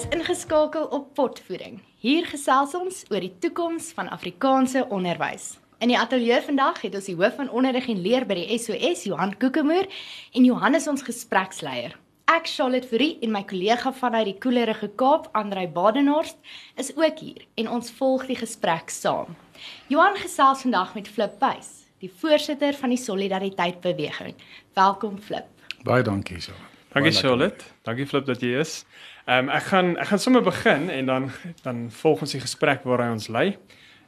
Jy's ingeskakel op Potvoeding. Hier gesels ons oor die toekoms van Afrikaanse onderwys. In die ateljee vandag het ons die hoof van onderrig en leer by die SOS, Johan Kokemoer, en Johan is ons gespreksleier. Ek Charlotte Fourie en my kollega vanuit die koelerige Kaap, Andrei Badenhorst, is ook hier en ons volg die gesprek saam. Johan gesels vandag met Flip Buys, die voorsitter van die Solidariteit Beweging. Welkom Flip. Baie dankie Charlotte. Dankie Charlotte. Dankie Flip dat jy is. Ehm um, ek gaan ek gaan sommer begin en dan dan volg ons die gesprek waar hy ons lei.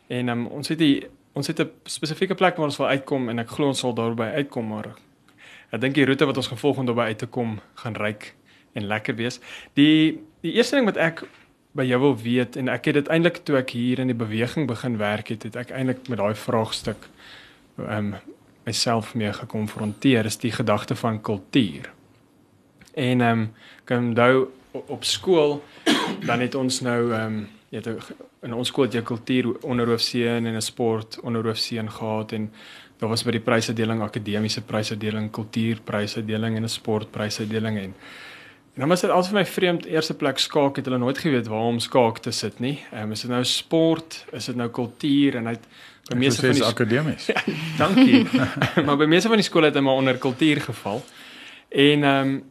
En ehm um, ons het die ons het 'n spesifieke plek waar ons wil uitkom en ek glo ons sal daarby uitkom maar Ek dink die roete wat ons gevolg het om daarby uit te kom gaan ryk en lekker wees. Die die eerste ding wat ek by jou wil weet en ek het dit eintlik toe ek hier in die beweging begin werk het, het ek eintlik met daai vraagstuk ehm um, myself mee gekonfronteer is die gedagte van kultuur. En ehm um, kan onthou op skool dan het ons nou ehm um, het in ons skool het jy kultuur onderhoofseun en 'n sport onderhoofseun gehad en daar was by die prysuitdeling akademiese prysuitdeling, kultuurprysuitdeling en 'n sportprysuitdeling en en dan was dit al vir my vreemd eerste plek skaak het hulle nooit geweet waar om skaak te sit nie. Ehm um, is dit nou sport, is dit nou kultuur en hy by meeste van die akademies. Ja, dankie. maar by meeste van die skole het hy maar onder kultuur geval. En ehm um,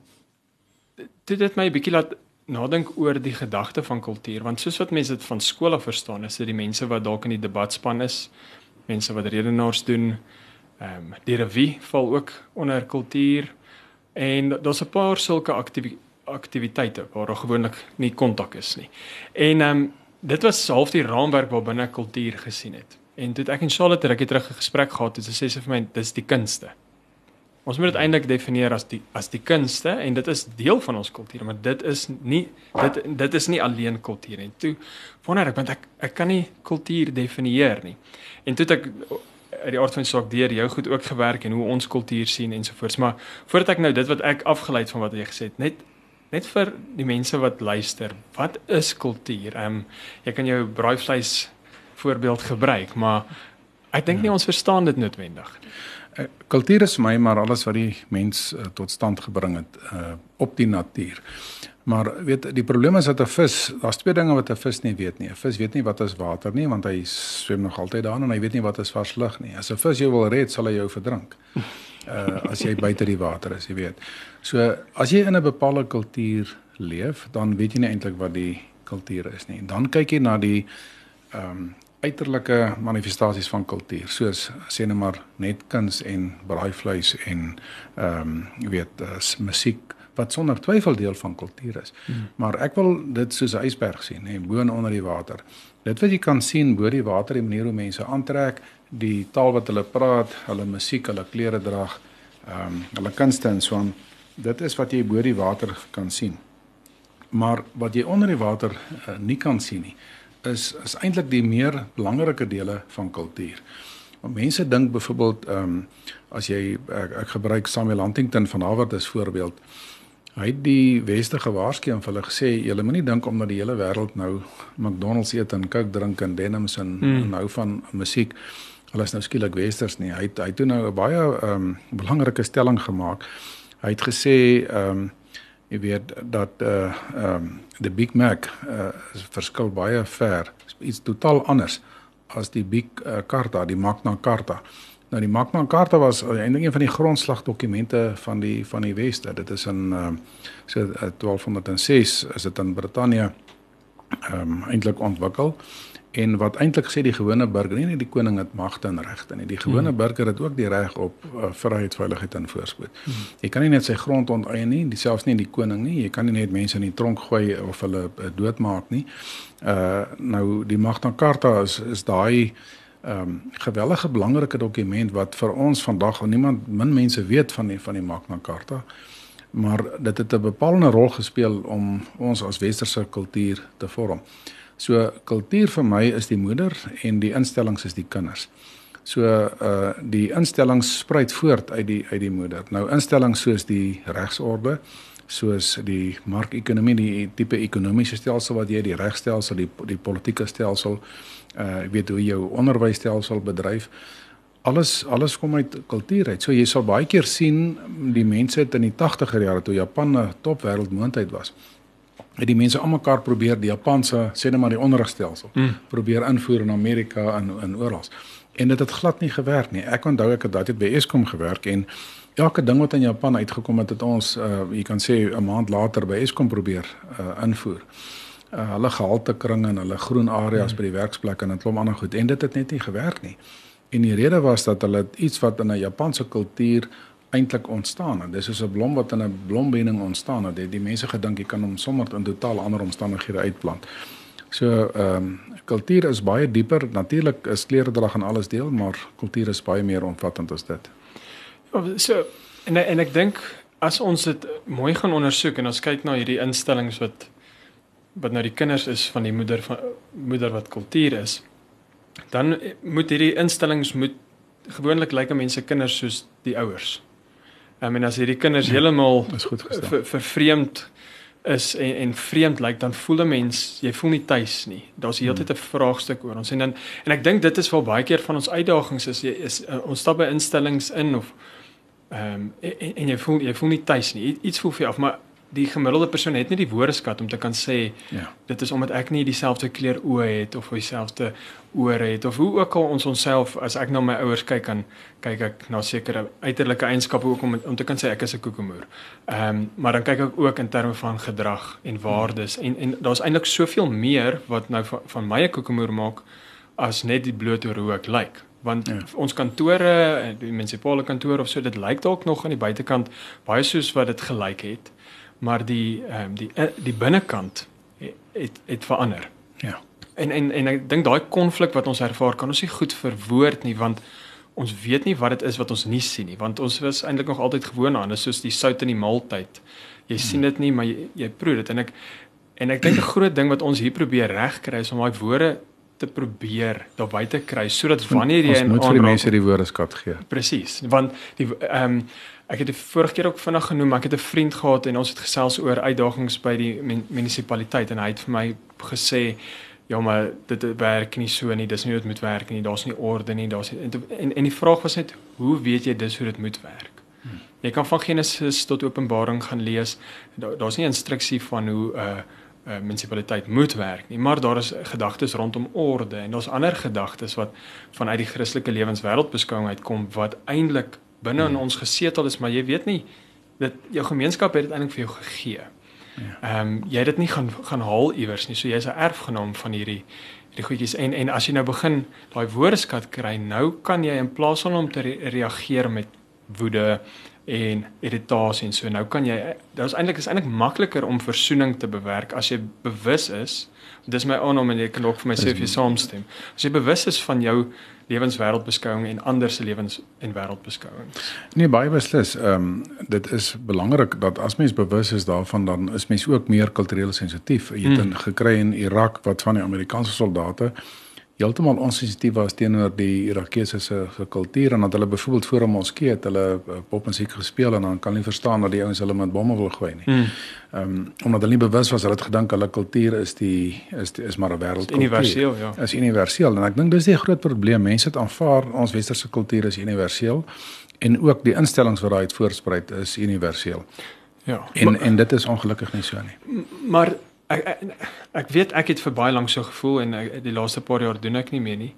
dit het my 'n bietjie laat nadink oor die gedagte van kultuur want soos wat mense dit van skole verstaan is dit die mense wat dalk in die debatspan is mense wat redenaars doen Ehm um, die revue val ook onder kultuur en daar's 'n paar sulke aktivi aktiwiteite waar daar gewoonlik nie kontak is nie. En ehm um, dit was half die raamwerk waarbinne kultuur gesien het. En toe ek en Charlotte het ek terug 'n gesprek gehad en sy sê vir my dis die kunste. Ons moet dit eintlik definieer as die as die kunste en dit is deel van ons kultuur, maar dit is nie dit dit is nie alleen kultuur nie. Toe wonder ek want ek ek kan nie kultuur definieer nie. En toe ek uit die aard van die saak deur jou goed ook gewerk en hoe ons kultuur sien ensovoorts. Maar voordat ek nou dit wat ek afgelei het van wat jy gesê het, net net vir die mense wat luister, wat is kultuur? Ehm um, jy kan jou braaivleis voorbeeld gebruik, maar ek dink nie ons verstaan dit noodwendig nie. Uh, kultuur is vir my maar alles wat die mens uh, tot stand gebring het uh, op die natuur. Maar weet die probleem is dat 'n vis, daar's twee dinge wat 'n vis nie weet nie. 'n Vis weet nie wat is water nie want hy swem nog altyd daar en hy weet nie wat is vars lug nie. As 'n vis jou wil red, sal hy jou verdrink. Uh as jy buite die water is, jy weet. So as jy in 'n bepaalde kultuur leef, dan weet jy nie eintlik wat die kultuur is nie. Dan kyk jy na die ehm um, uiterlike manifestasies van kultuur, soos sê net maar net kuns en braaivleis en ehm um, jy weet, uh, musiek wat sonder twyfel deel van kultuur is. Hmm. Maar ek wil dit soos 'n ysberg sien, hè, bo en onder die water. Dit wat jy kan sien bo die water, die manier hoe mense aantrek, die taal wat hulle praat, hulle musiek, hulle klere dra, ehm um, hulle kunste en so aan. Dit is wat jy bo die water kan sien. Maar wat jy onder die water uh, nie kan sien nie, is is eintlik die meer belangrike dele van kultuur. Want mense dink byvoorbeeld ehm um, as jy ek, ek gebruik Samuel Huntington van Harvard as voorbeeld. Hy het die weste gewaarsku en vir hulle gesê julle moenie dink omdat die hele wêreld nou McDonald's eet en Coke drink en denims en hmm. nou van musiek hulle is nou skielik westers nie. Hy het, hy het toe nou 'n baie ehm um, belangrike stelling gemaak. Hy het gesê ehm um, jy weet dat uh, ehm um, die Big Mac uh, verskil baie ver. Iets totaal anders as die Big uh, Carta, die Magna Carta. Nou die Magna Carta was eintlik een van die grondslagdokumente van die van die Weste. Dit is in uh, so 1206 eh, is dit in Brittanje ehm um, eintlik ontwikkel en wat eintlik sê die gewone burger nie net die koning het magte en regte nie. Die gewone hmm. burger het ook die reg op uh, vryheid, veiligheid en voorspoed. Hmm. Jy kan nie net sy grond onteien nie, selfs nie die koning nie. Jy kan nie net mense in die tronk gooi of hulle uh, doodmaak nie. Uh nou die Magna Carta is is daai ehm um, gewellige belangrike dokument wat vir ons vandag al niemand min mense weet van die van die Magna Carta. Maar dit het 'n bepaalde rol gespeel om ons as westerse kultuur te vorm. So kultuur vir my is die moeder en die instellings is die kinders. So uh die instellings spruit voort uit die uit die moeder. Nou instellings soos die regsorde, soos die markekonomie, die tipe ekonomiese stelsel wat jy die regstelsel, die die politieke stelsel, uh weet hoe jou onderwysstelsel bedryf. Alles alles kom uit kultuur uit. So jy sal baie keer sien die mense het in die 80er jare toe Japan 'n top wêreldmoondheid was. Het die mense almekaar probeer die Japanse sê net maar die onderrigstelsel mm. probeer invoer in Amerika en in oral. En dit het glad nie gewerk nie. Ek onthou ek het daardie by Eskom gewerk en elke ding wat in Japan uitgekom het, het ons uh jy kan sê 'n maand later by Eskom probeer uh invoer. Uh hulle gehaltekringe en hulle groen areas mm. by die werksplekke en 'n klomp ander goed en dit het net nie gewerk nie. En die rede was dat hulle iets wat in 'n Japanse kultuur eintlik ontstaan het. Dis soos 'n blom wat in 'n blombening ontstaan het. Die, die mense gedink jy kan hom sommer in totaal ander omstandighede uitplant. So ehm um, kultuur is baie dieper. Natuurlik is kleredrag en alles deel, maar kultuur is baie meer omvattend as dit. Ja, so en en ek dink as ons dit mooi gaan ondersoek en ons kyk na hierdie instellings wat wat nou die kinders is van die moeder van moeder wat kultuur is, dan moet hierdie instellings moet gewoonlik lyk like mense kinders soos die ouers. Ek meen as hierdie kinders heeltemal is goed gestel. Ver, vervreemd is en en vreemd lyk dan voel 'n mens jy voel nie tuis nie. Daar's heeltyd hmm. 'n vraagstuk oor ons en dan en ek dink dit is wel baie keer van ons uitdagings is jy is uh, ons stap by instellings in of ehm um, en, en jy voel jy voel nie tuis nie. Iets voel vir jou af maar die gemiddelde persoon het nie die woordeskat om te kan sê ja. dit is omdat ek nie dieselfde kleur oë het of dieselfde ore het of hoe ook al ons onsself as ek na my ouers kyk kan kyk ek na sekere uiterlike eienskappe ook om om te kan sê ek is 'n koekemoer. Ehm um, maar dan kyk ek ook in terme van gedrag en waardes en en daar's eintlik soveel meer wat nou van, van my 'n koekemoer maak as net die blote hoe ek lyk want ja. ons kantore die munisipale kantore of so dit lyk dalk nog aan die buitekant baie soos wat dit gelyk het maar die ehm um, die eh, die binnekant het het verander. Ja. En en en ek dink daai konflik wat ons ervaar kan ons nie goed verwoord nie want ons weet nie wat dit is wat ons nie sien nie want ons was eintlik nog altyd gewoon aan is soos die sout in die maaltyd. Jy hmm. sien dit nie maar jy, jy proe dit en ek en ek dink 'n groot ding wat ons hier probeer regkry is om daai woorde te probeer daar buite kry sodat wanneer jy in aanraak moet vir die mense die woordeskat gee. Presies, want die ehm um, Ek het die vorige keer ook vinnig genoem, ek het 'n vriend gehad en ons het gesels oor uitdagings by die munisipaliteit en hy het vir my gesê ja maar dit werk nie so nie, dis nie hoe dit moet werk nie, daar's nie orde nie, daar's en, en en die vraag was net hoe weet jy dis hoe dit moet werk? Hmm. Jy kan van Genesis tot Openbaring gaan lees. Daar's daar nie instruksie van hoe 'n uh, 'n uh, munisipaliteit moet werk nie, maar daar is gedagtes rondom orde en daar's ander gedagtes wat vanuit die Christelike lewenswêreldbeskouing uitkom wat eintlik binne in ons gesetel is, maar jy weet nie dat jou gemeenskap het dit eintlik vir jou gegee. Ja. Ehm um, jy het dit nie gaan gaan haal iewers nie. So jy's 'n erfgenaam van hierdie hierdie goedjies en en as jy nou begin daai woordeskat kry, nou kan jy in plaas van om te re reageer met woede en irritasie en so nou kan jy daar's eintlik is eintlik makliker om versoening te bewerk as jy bewus is. Dis my aannom en jy kan ook vir my sê of jy saamstem. As jy bewus is van jou lewenswêreldbeskouing en ander se lewens en wêreldbeskouing. Nee, baie beslis. Ehm um, dit is belangrik dat as mens bewus is daarvan dan is mens ook meer kultureel sensitief. Jy het hmm. gekry in Irak wat van die Amerikaanse soldate heeltemal onsensitief was teenoor die Irakese se kultuur en dat hulle byvoorbeeld voor 'n moskee het hulle eh, popmusiek gespeel en dan kan nie verstaan dat die ouens hulle met bomme wil gooi nie. Hmm. Ehm mm. um, omdat hulle nie bewus was dat dit gedink hulle kultuur is die is die, is maar 'n wêreldkultuur. Universeel, ja. Is universeel en ek dink dis die groot probleem. Mense het aanvaar ons westerse kultuur is universeel en ook die instellings wat daai uit voorspruit is universeel. Ja. En maar, en dit is ongelukkig nie so nie. Maar ek, ek ek weet ek het vir baie lank so gevoel en ek, die laaste paar jaar doen ek nie meer nie.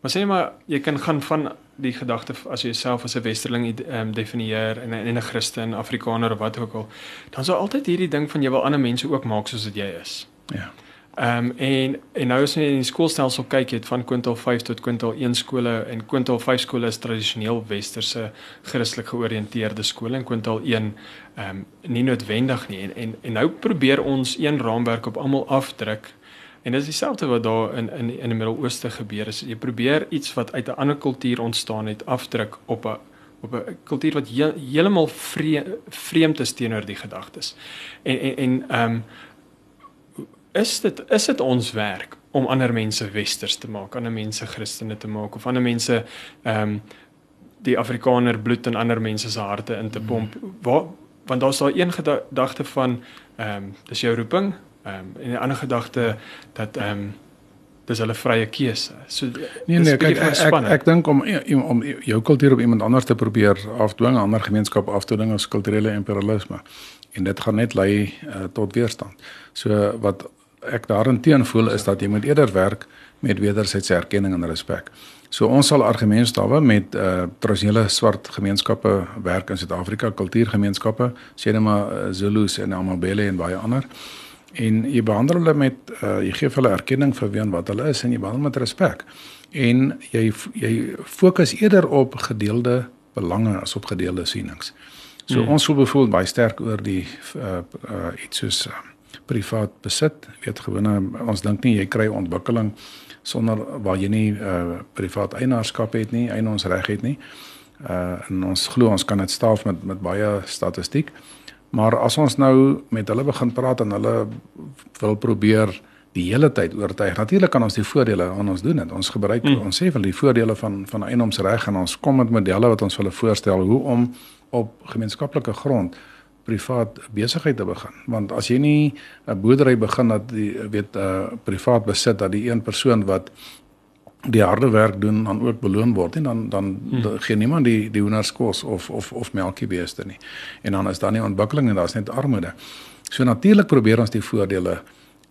Maar sê maar jy kan gaan van die gedagte as jy jouself as 'n westerling um, definieer en en 'n Christen, Afrikaner of wat ook al, dan sou altyd hierdie ding van jy wil ander mense ook maak soos wat jy is. Ja. Ehm um, en en nou as jy in die skoolstelsel kyk, jy het van kwintaal 5 tot kwintaal 1 skole en kwintaal 5 skole is tradisioneel westerse Christelik georiënteerde skole en kwintaal 1 ehm um, nie noodwendig nie en, en en nou probeer ons een raamwerk op almal afdruk. En dit is dieselfde wat daar in in in die Midde-Ooste gebeur is. Jy probeer iets wat uit 'n ander kultuur ontstaan het afdruk op 'n op 'n kultuur wat he, heeltemal vreemd is teenoor die gedagtes. En en en ehm um, is dit is dit ons werk om ander mense westers te maak, ander mense Christene te maak of ander mense ehm um, die Afrikaner bloed in ander mense se harte in te pomp. Waar want daar's daar een gedagte van ehm um, dis jou roeping, ehm um, en 'n ander gedagte dat ehm um, dis hulle vrye keuse. So nee nee, kyk, ek ek, ek dink om om jou kultuur op iemand anders te probeer afdwing, ander gemeenskappe af te dwing as kulturele imperialisme. en dit gaan net lei uh, tot weerstand. So wat ek daarin teen voel is dat jy moet eerder werk met wederwysige erkenning en respek. So ons sal argumentstawe met uh tradisionele swart gemeenskappe werk in Suid-Afrika, kultuurgemeenskappe, sê net maar uh, Zulus en Amabele en baie ander. En jy behandel hulle met uh jy gee hulle erkenning vir wie en wat hulle is en jy behandel met respek. En jy jy fokus eerder op gedeelde belange as op gedeelde sienings. So hmm. ons voel bevoel baie sterk oor die uh uh iets soos uh, privaat besit. Jy weet gewone ons dink nie jy kry ontwikkeling sonder waar jy nie uh privaat eienaarskap het nie, eienaarsreg het nie. Uh en ons glo ons kan dit staaf met met baie statistiek. Maar as ons nou met hulle begin praat en hulle wil probeer die hele tyd oortuig. Natuurlik kan ons die voordele aan ons doen dit. Ons gebruik mm. ons sê wel die voordele van van eienoomsreg en ons kom met modelle wat ons hulle voorstel hoe om op gemeenskaplike grond privaat besigheid te begin want as jy nie 'n boerdery begin dat die weet 'n uh, privaat besit dat die een persoon wat die harde werk doen dan ook beloon word en dan dan hmm. gee niemand die die hoenders kos of of of melkie beeste nie en dan is daar nie ontwikkeling en daar's net armoede so natuurlik probeer ons die voordele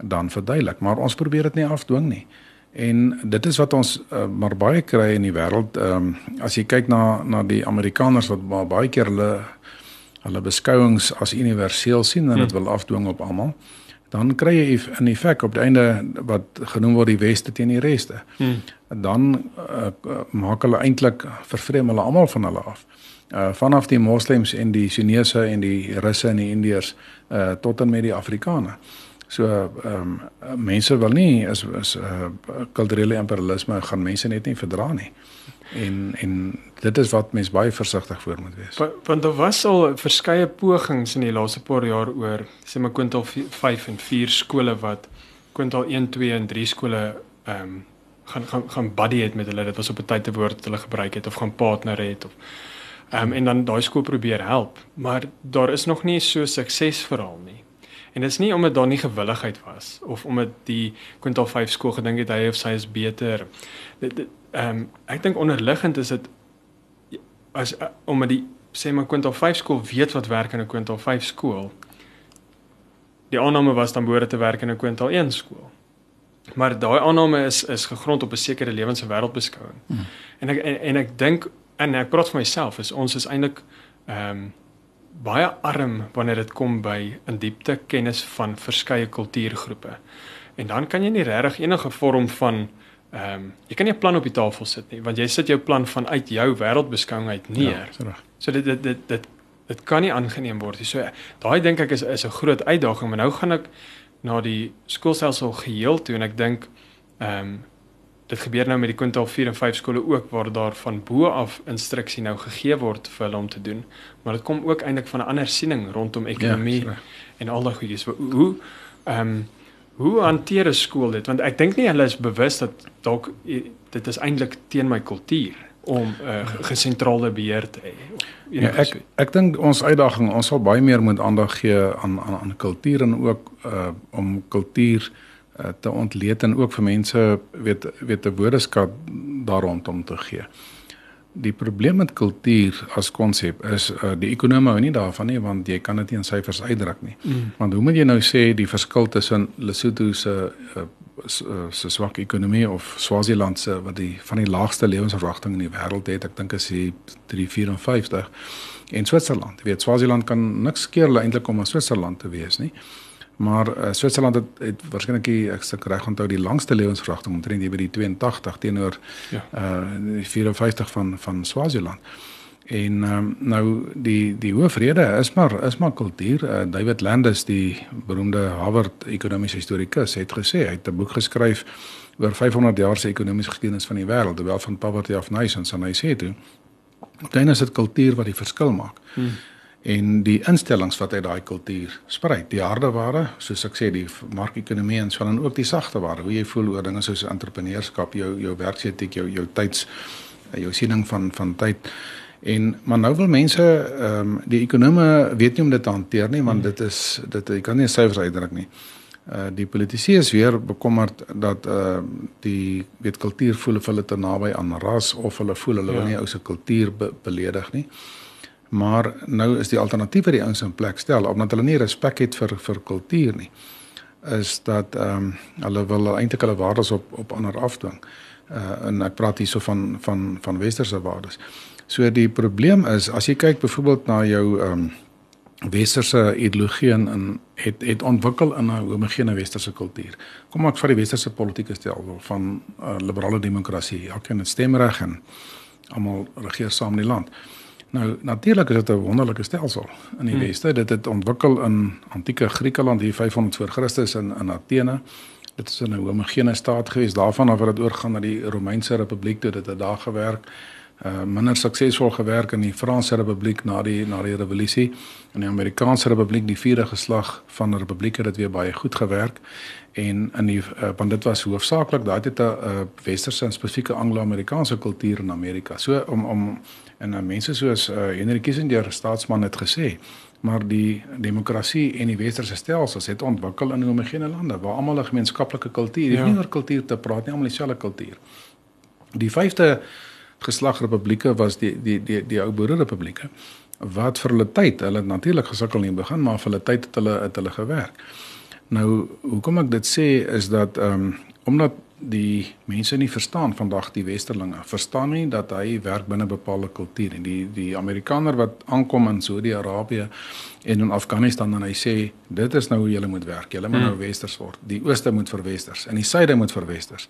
dan verduidelik maar ons probeer dit nie afdwing nie En dit is wat ons uh, maar baie kry in die wêreld. Ehm um, as jy kyk na na die Amerikaners wat baie keer hulle hulle beskouings as universeel sien en dit hmm. wil afdwing op almal, dan kry jy 'n effek op die einde wat genoem word die weste teen die reste. Hmm. Dan uh, maak hulle eintlik vervreem hulle almal van hulle af. Uh vanaf die moslems en die Chinese en die Russe en die Indiërs uh tot en met die Afrikaners. So ehm um, mense wil nie is is uh kulturele imperialisme gaan mense net nie verdra nie. En en dit is wat mense baie versigtig voor moet wees. Want daar was al verskeie pogings in die laaste paar jaar oor sê maar kwintal 5 en 4 skole wat kwintal 1, 2 en 3 skole ehm um, gaan gaan gaan buddy het met hulle. Dit was op 'n tyd te woord wat hulle gebruik het of gaan partner het of ehm um, en dan daai skool probeer help, maar daar is nog nie so suksesverhaal nie. En dit is nie omdat daar nie gewilligheid was of omdat die kwintal 5 skool gedink het hy of sy is beter. Dit ehm um, ek dink onderliggend is dit as uh, omdat die sê maar kwintal 5 skool weet wat werk in 'n kwintal 5 skool. Die aanname was dan behoort te werk in 'n kwintal 1 skool. Maar daai aanname is is gegrond op 'n sekere lewens- en wêreldbeskouing. Hmm. En ek en, en ek dink en ek praat vir myself is ons is eintlik ehm um, baie arm wanneer dit kom by in diepte kennis van verskeie kultuurgroepe. En dan kan jy nie regtig enige vorm van ehm um, jy kan nie 'n plan op die tafel sit nie, want jy sit jou plan vanuit jou wêreldbeskouing uit neer. Ja, so dit dit dit dit dit kan nie aangeneem word nie. So daai dink ek is is 'n groot uitdaging, maar nou gaan ek na die skoolstelsel geheel toe en ek dink ehm um, dit gebeur nou met die kwintaal 4 en 5 skole ook waar daar van bo af instruksie nou gegee word vir hulle om te doen. Maar dit kom ook eintlik van 'n ander siening rondom ekonomie ja, en al daai goedjies. Hoe ehm um, hoe hanteer 'n skool dit? Want ek dink nie hulle is bewus dat dalk dit is eintlik teen my kultuur om 'n uh, eh, gesentrale beheer te hê. Ja, ek ek dink ons uitdaging, ons sal baie meer moet aandag gee aan aan aan kultuur en ook uh om kultuur Eh, te ontleed en ook vir mense weet weet 'n woordeskat daar rondom te gee. Die probleem met kultuur as konsep is uh, die ekonome hou nie daarvan nie want jy kan dit nie in syfers uitdruk nie. Mm. Want hoe moet jy nou sê die verskil tussen Lesotho se uh, se swak ekonomie of Swaziland se wat die van die laagste lewensverwagting in die wêreld het, ek dink is die 354 en Switserland. Jy weet Swaziland kan niks keer eintlik om 'n Switserland te wees nie. Maar uh, Switserland het, het waarskynlik ek sê reg onthou die langste lewensverwagting omtrent hier by die 82 teenoor ja. uh 54 van van Swaziland. En um, nou die die hoofrede is maar is maar kultuur. Uh, David Landis, die beroemde Harvard ekonomiese historikus, het gesê hy het 'n boek geskryf oor 500 jaar se ekonomiese geskiedenis van die wêreld, wel van Poverty of Nations en hy sê toe, dan is dit kultuur wat die verskil maak. Hmm en die instellings wat uit daai kultuur sprei. Die harde ware, soos ek sê, die markekonomie en so dan ook die sagte ware. Hoe jy voel oor dinge soos entrepreneurskap, jou jou werksetiek, jou jou tyds jou siening van van tyd. En maar nou wil mense ehm um, die ekonome weet nie om dit te hanteer nie want dit is dit jy kan nie syfers uitdruk nie. Uh die politici is weer bekommerd dat uh die weet kultuur voel of hulle te naby aan ras of hulle voel hulle ja. wil nie ou se kultuur be beledig nie. Maar nou is die alternatief wat die ouens in plek stel omdat hulle nie respek het vir vir kultuur nie is dat ehm um, hulle wil eintlik hulle waardes op op ander afdwing. Uh en ek praat hierso van van van westerse waardes. So die probleem is as jy kyk byvoorbeeld na jou ehm um, westerse ideologie en het het ontwikkel in 'n homogene westerse kultuur. Kom ek vat die westerse politieke stelsel van uh, liberale demokrasie. Elkeen het stemreg en almal regeer saam in die land. Nou natuurlik is dit 'n wonderlike stelsel in die hmm. weste. Dit het ontwikkel in antieke Griekeland hier 500 voor Christus in in Athene. Dit is 'n homogene staat gewees. Daarvan af het dit oorgegaan na die Romeinse Republiek toe dit het daar gewerk uh minder suksesvol gewerk in die Franse Republiek na die na die revolusie. In die Amerikaanse Republiek die vierde geslag van die republiek het weer baie goed gewerk. En in die uh, want dit was hoofsaaklik daai het 'n uh, westerse en spesifieke Anglo-Amerikaanse kultuur in Amerika. So om om en uh, mense soos uh, Henry Kissinger staatsman het gesê maar die demokrasie en die westerse stelsels het ontwikkel in homogene lande waar almal 'n gemeenskaplike kultuur ja. nie oor kultuur te praat nie almal dieselfde kultuur. Die vyfde geslagrepublieke was die die die die ou boererepublieke wat vir hulle tyd, hulle het natuurlik gesukkel in die begin, maar vir hulle tyd het hulle het hulle gewerk. Nou, hoekom ek dit sê is dat ehm um, omdat die mense nie verstaan vandag die westerlinge verstaan nie dat hy werk binne bepaalde kultuur en die die Amerikaner wat aankom in Saudi-Arabië en in Afghanistan en hy sê dit is nou hoe jy moet werk. Jy moet hmm. nou westers word. Die ooste moet vir westers en die suide moet vir westers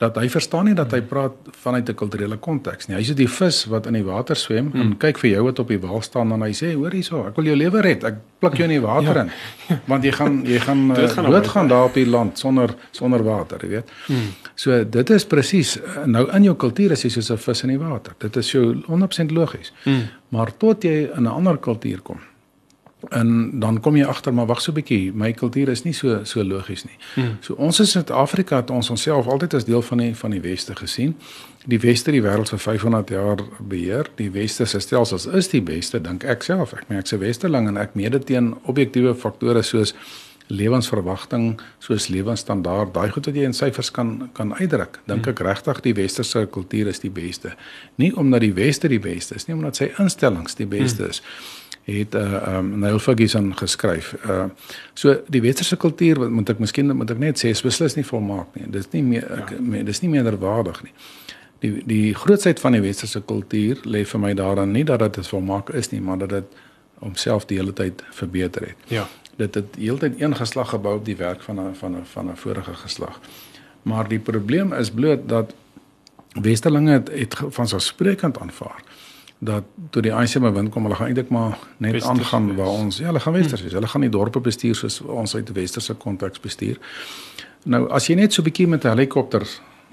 dat hy verstaan nie dat hy praat vanuit 'n kulturele konteks nie. Hy sê die vis wat in die water swem hmm. en kyk vir jou wat op die wal staan en hy sê hoor hierso, ek wil jou lewe red. Ek pluk jou in die water ja. in. Want jy gaan jy gaan dood gaan daar op die land sonder sonder water, jy weet. Hmm. So dit is presies nou in jou kultuur is jy soos 'n vis in die water. Dit is jou 100% logies. Hmm. Maar tot jy in 'n ander kultuur kom en dan kom jy agter maar wag so 'n bietjie my kultuur is nie so so logies nie. Hmm. So ons in Suid-Afrika het ons onsself altyd as deel van die van die weste gesien. Die weste die wêreld vir 500 jaar beheer. Die weste se stelsels is die beste dink ek self. Ek meen ek's 'n westerling en ek meede teen objektiewe faktore soos lewensverwagting, soos lewensstandaard, daai goed wat jy in syfers kan kan uitdruk. Dink ek regtig die westerse kultuur is die beste. Nie omdat die weste die beste is nie, omdat sy instellings die beste is. Hmm het uh, eh, um, ehm, Neil Ferguson geskryf. Uh so die westerse kultuur wat moet ek miskien moet ek net sê is beslis nie volmaak nie. Dit is nie meer ek ja. dis nie meerderwaardig nie. Die die grootsheid van die westerse kultuur lê vir my daarin nie dat dit volmaak is nie, maar dat dit homself die hele tyd verbeter het. Ja. Dit het heeltyd een geslag gebou op die werk van 'n van 'n van 'n vorige geslag. Maar die probleem is bloot dat westerlinge het, het van so sprekend aanvaar dat toe die ANC maar win kom, hulle gaan eintlik maar net westers aangaan wees. waar ons ja, hulle gaan westers wees. Hulle gaan die dorpe bestuur soos ons uit westerse konteks bestuur. Nou as jy net so 'n bietjie met 'n helikopter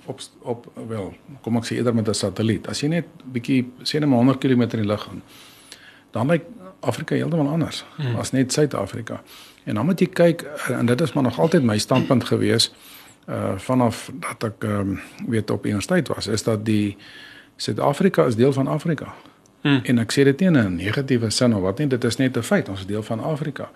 op op wel, kom ek sê eerder met 'n satelliet. As jy net bietjie sê net maar 100 km in die lug gaan, dan lyk Afrika heeltemal anders hmm. as net Suid-Afrika. En dan moet jy kyk en dit is maar nog altyd my standpunt gewees uh vanaf dat ek ehm um, weet op universiteit was, is dat die Suid-Afrika is deel van Afrika. Hmm. En ek sê dit nie in 'n negatiewe sin of wat nie, dit is net 'n feit, ons is deel van Afrika.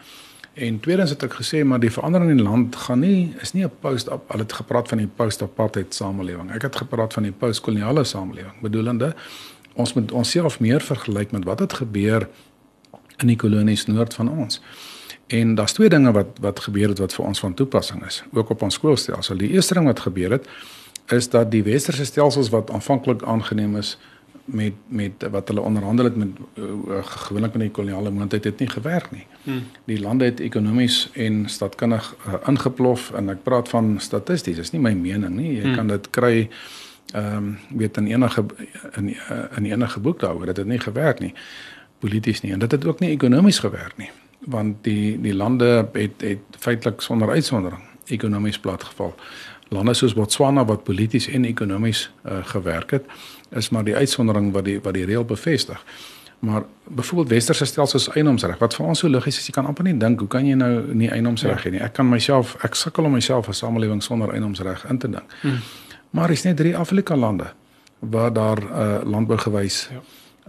En tweedens het ek gesê maar die verandering in die land gaan nie is nie 'n post op al het gepraat van die post apartheid samelewing. Ek het gepraat van die postkoloniale samelewing, bedoelende ons moet onsself meer vergelyk met wat het gebeur in die kolonies noord van ons. En daar's twee dinge wat wat gebeur het wat vir ons van toepassing is, ook op ons skoolstelsel. Die eerste ding wat gebeur het is dat die westerse stelsels wat aanvanklik aangeneem is met met wat hulle onderhandel het met uh, gewoonlik met die koloniale moondheid het nie gewerk nie. Hmm. Die lande het ekonomies en stadkundig uh, ingeplof en ek praat van statisties, dis nie my mening nie. Jy hmm. kan dit kry ehm um, weet in enige in in enige boek daaroor dat dit nie gewerk nie polities nie en dit het ook nie ekonomies gewerk nie want die die lande het het feitelik sonder uitsondering ekonomies platgeval lande soos Botswana wat polities en ekonomies uh, gewerk het is maar die uitsondering wat die wat die reël bevestig. Maar byvoorbeeld westerse stelsels eienoomsreg wat vir ons so logies is, jy kan amper nie dink hoe kan jy nou nie eienoomsreg ja. hê nie. Ek kan myself ek sukkel om myself 'n samelewing sonder eienoomsreg in te dink. Hmm. Maar is net drie Afrika lande waar daar uh, landbougewys ja.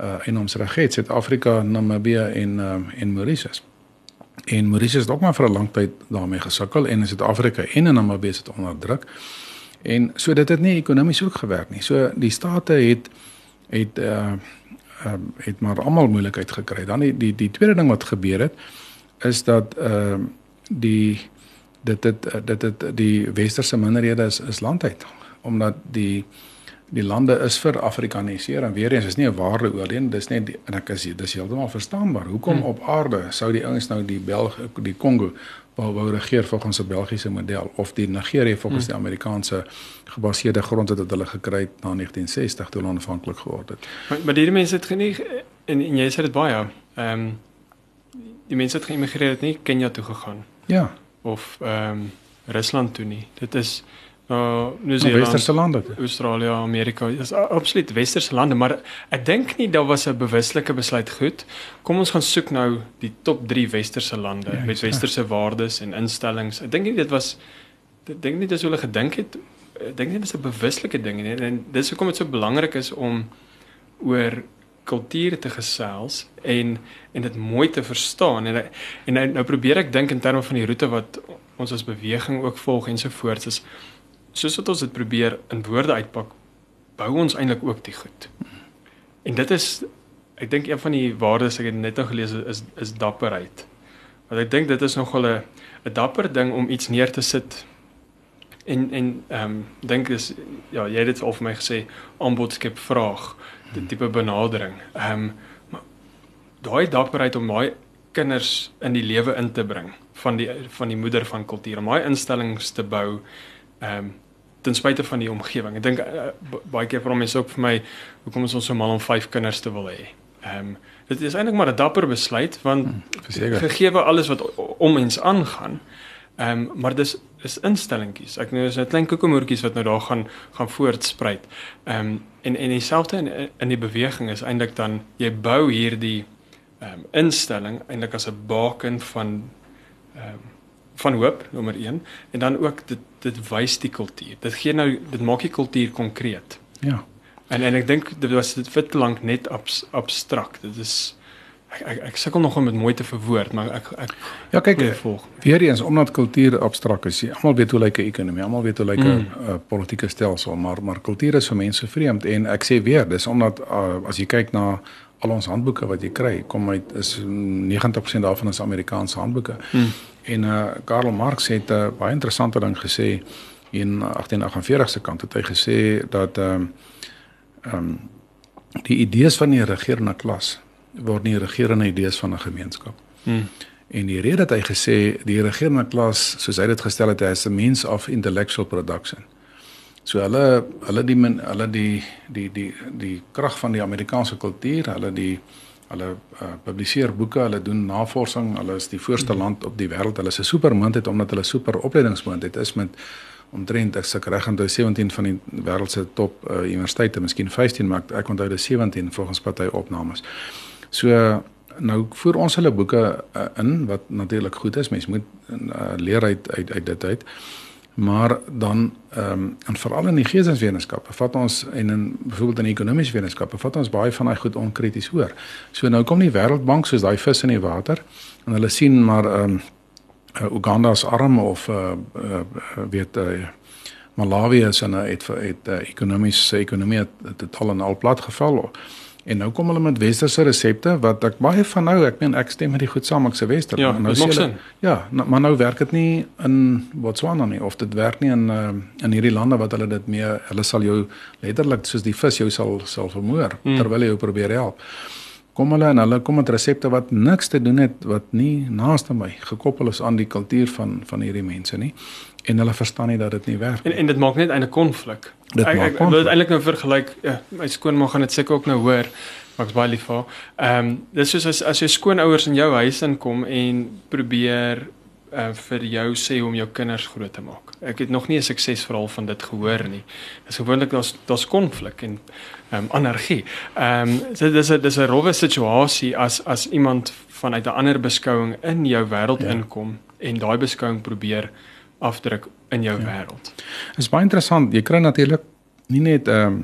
uh, eienoomsreg het, Suid-Afrika, Namibië en uh, en Mauritius. En Mauritius het ook maar vir 'n lang tyd daarmee gesukkel en in Suid-Afrika en in Namibië het onder druk. En so dit het nie ekonomies ook gewerk nie. So die state het het uh ehm um, het maar almal moeilikheid gekry. Dan die die die tweede ding wat gebeur het is dat ehm um, die dit dit dit dit die westerse minderhede is is landuit omdat die die lande is vir Afrikaniseer en weer eens is nie 'n ware oorleen dis net die, en ek is dis heeltemal verstaanbaar. Hoekom hmm. op aarde sou die ouens nou die Belg die Kongo wou wou regeer volgens 'n Belgiese model of die Nigerië volgens hmm. die Amerikaanse gebaseerde grondwet wat hulle gekry het na 1960 toe hulle onafhanklik geword het. Maar, maar hierdie mense het genie en, en jy sê dit baie ehm um, die mense het geïmigreer het nie Kenia toe gegaan? Ja. Of ehm um, Rusland toe nie? Dit is uh Nieu-Seeland, westerse lande, Australië, Amerika, dis absoluut westerse lande, maar ek dink nie daar was 'n bewuslike besluit goed. Kom ons gaan soek nou die top 3 westerse lande ja, met westerse waardes en instellings. Ek dink nie dit was ek dink nie dis hoe hulle gedink het. Ek dink nie dit is 'n bewuslike ding nie en dis hoekom dit so belangrik is om oor kultuur te gesels en en dit mooi te verstaan en en nou, nou probeer ek dink in terme van die roete wat ons as beweging ook volg en so voort is soos wat ons dit probeer in woorde uitpak, bou ons eintlik ook die goed. En dit is ek dink een van die waardes ek het net nou gelees is is dapperheid. Want ek dink dit is nogal 'n 'n dapper ding om iets neer te sit en en ehm um, dink is ja, jy het dit al vir my gesê aanbod skep vraag, die tipe benadering. Ehm um, maar daai dapperheid om daai kinders in die lewe in te bring van die van die moeder van kultuur om daai instellings te bou ehm um, ten spyte van die omgewing. Ek dink uh, baie keer vra mense ook vir my hoekom is ons so mal om 5 kinders te wil hê. Ehm um, dit is eintlik maar 'n dapper besluit want hmm, gegee alles wat om mens aangaan. Ehm um, maar dis is instellingkies. Ek nou is 'n klein koekemoertjies wat nou daar gaan gaan voortspruit. Ehm um, en en dieselfde in in die beweging is eintlik dan jy bou hierdie ehm um, instelling eintlik as 'n baken van ehm um, van hoop nommer 1 en dan ook dit dit wys die kultuur. Dit gee nou dit maak die kultuur konkreet. Ja. En en ek dink dit was dit fit lank net abs, abstrakt. Dit is ek ek, ek sukkel nog om dit mooi te verwoord, maar ek ek Ja, kyk, weer eens omdat kultuur abstrakt is. Almal weet hoe lyk 'n ekonomie, almal weet hoe lyk 'n mm. uh, politieke stelsel, maar maar kultuur is vir mense vreemd en ek sê weer, dis omdat uh, as jy kyk na al ons handboeke wat jy kry, kom uit is 90% daarvan is Amerikaanse handboeke. Mm. En uh Karl Marx het 'n uh, baie interessante ding gesê in 1848 se kant het hy gesê dat ehm um, ehm um, die idees van die regerende klas word nie regerende idees van 'n gemeenskap. Hmm. En die rede dat hy gesê die regerende klas, soos hy dit gestel het, is a means of intellectual production. So hulle hulle die hulle die die die die krag van die Amerikaanse kultuur, hulle die Hulle uh, publiseer boeke, hulle doen navorsing, hulle is die voorste land op die wêreld. Hulle is 'n supermondheid omdat hulle super opleidingsmondheid is met omtrent ek sê reg onthou 17 van die wêreld se top uh, universiteite, miskien 15, maar ek onthou dit 17 volgens party opnames. So nou voer ons hulle boeke uh, in wat natuurlik goed is. Mens moet uh, leer uit uit uit dit uit. Maar dan ehm um, en veral in die geesteswetenskappe vat ons en in byvoorbeeld in ekonomiese wetenskappe vat ons baie van daai goed onkrities hoor. So nou kom die Wêreldbank soos daai vis in die water en hulle sien maar ehm um, Uganda is arm of uh, uh weet uh, Malawi is en het het uh, ekonomiese ekonomie het, het, het al en al plat geval. En nou kom hulle met westerse resepte wat ek baie van nou, ek meen ek stem met die goed saam, ek se wester. Ja, nou sê hulle Ja, nou, maar nou werk dit nie in Botswana nie of dit werk nie in uh, in hierdie lande wat hulle dit mee hulle sal jou letterlik soos die vis jou sal sal vermoor hmm. terwyl jy jou probeer help. Kom hulle en hulle kom met resepte wat niks te doen het wat nie naaste my gekoppel is aan die kultuur van van hierdie mense nie en hulle verstaan nie dat dit nie werk nie. En en dit maak net 'n konflik. Dit ek, maak ek, ek wil dit eintlik nou vergelyk. Ja, my skoonma gaan dit seker ook nou hoor. Maar ek's baie lief vir. Ehm um, dis soos as as jou skoonouers in jou huis inkom en probeer uh, vir jou sê hoe om jou kinders groot te maak. Ek het nog nie 'n suksesverhaal van dit gehoor nie. Dis gewoonlik daar's daar's konflik en ehm um, anargie. Ehm um, so dis 'n dis 'n rowwe situasie as as iemand vanuit 'n ander beskouing in jou wêreld ja. inkom en daai beskouing probeer afdruk in jou ja. wêreld. Dit is baie interessant. Jy kry natuurlik nie net 'n um, ehm,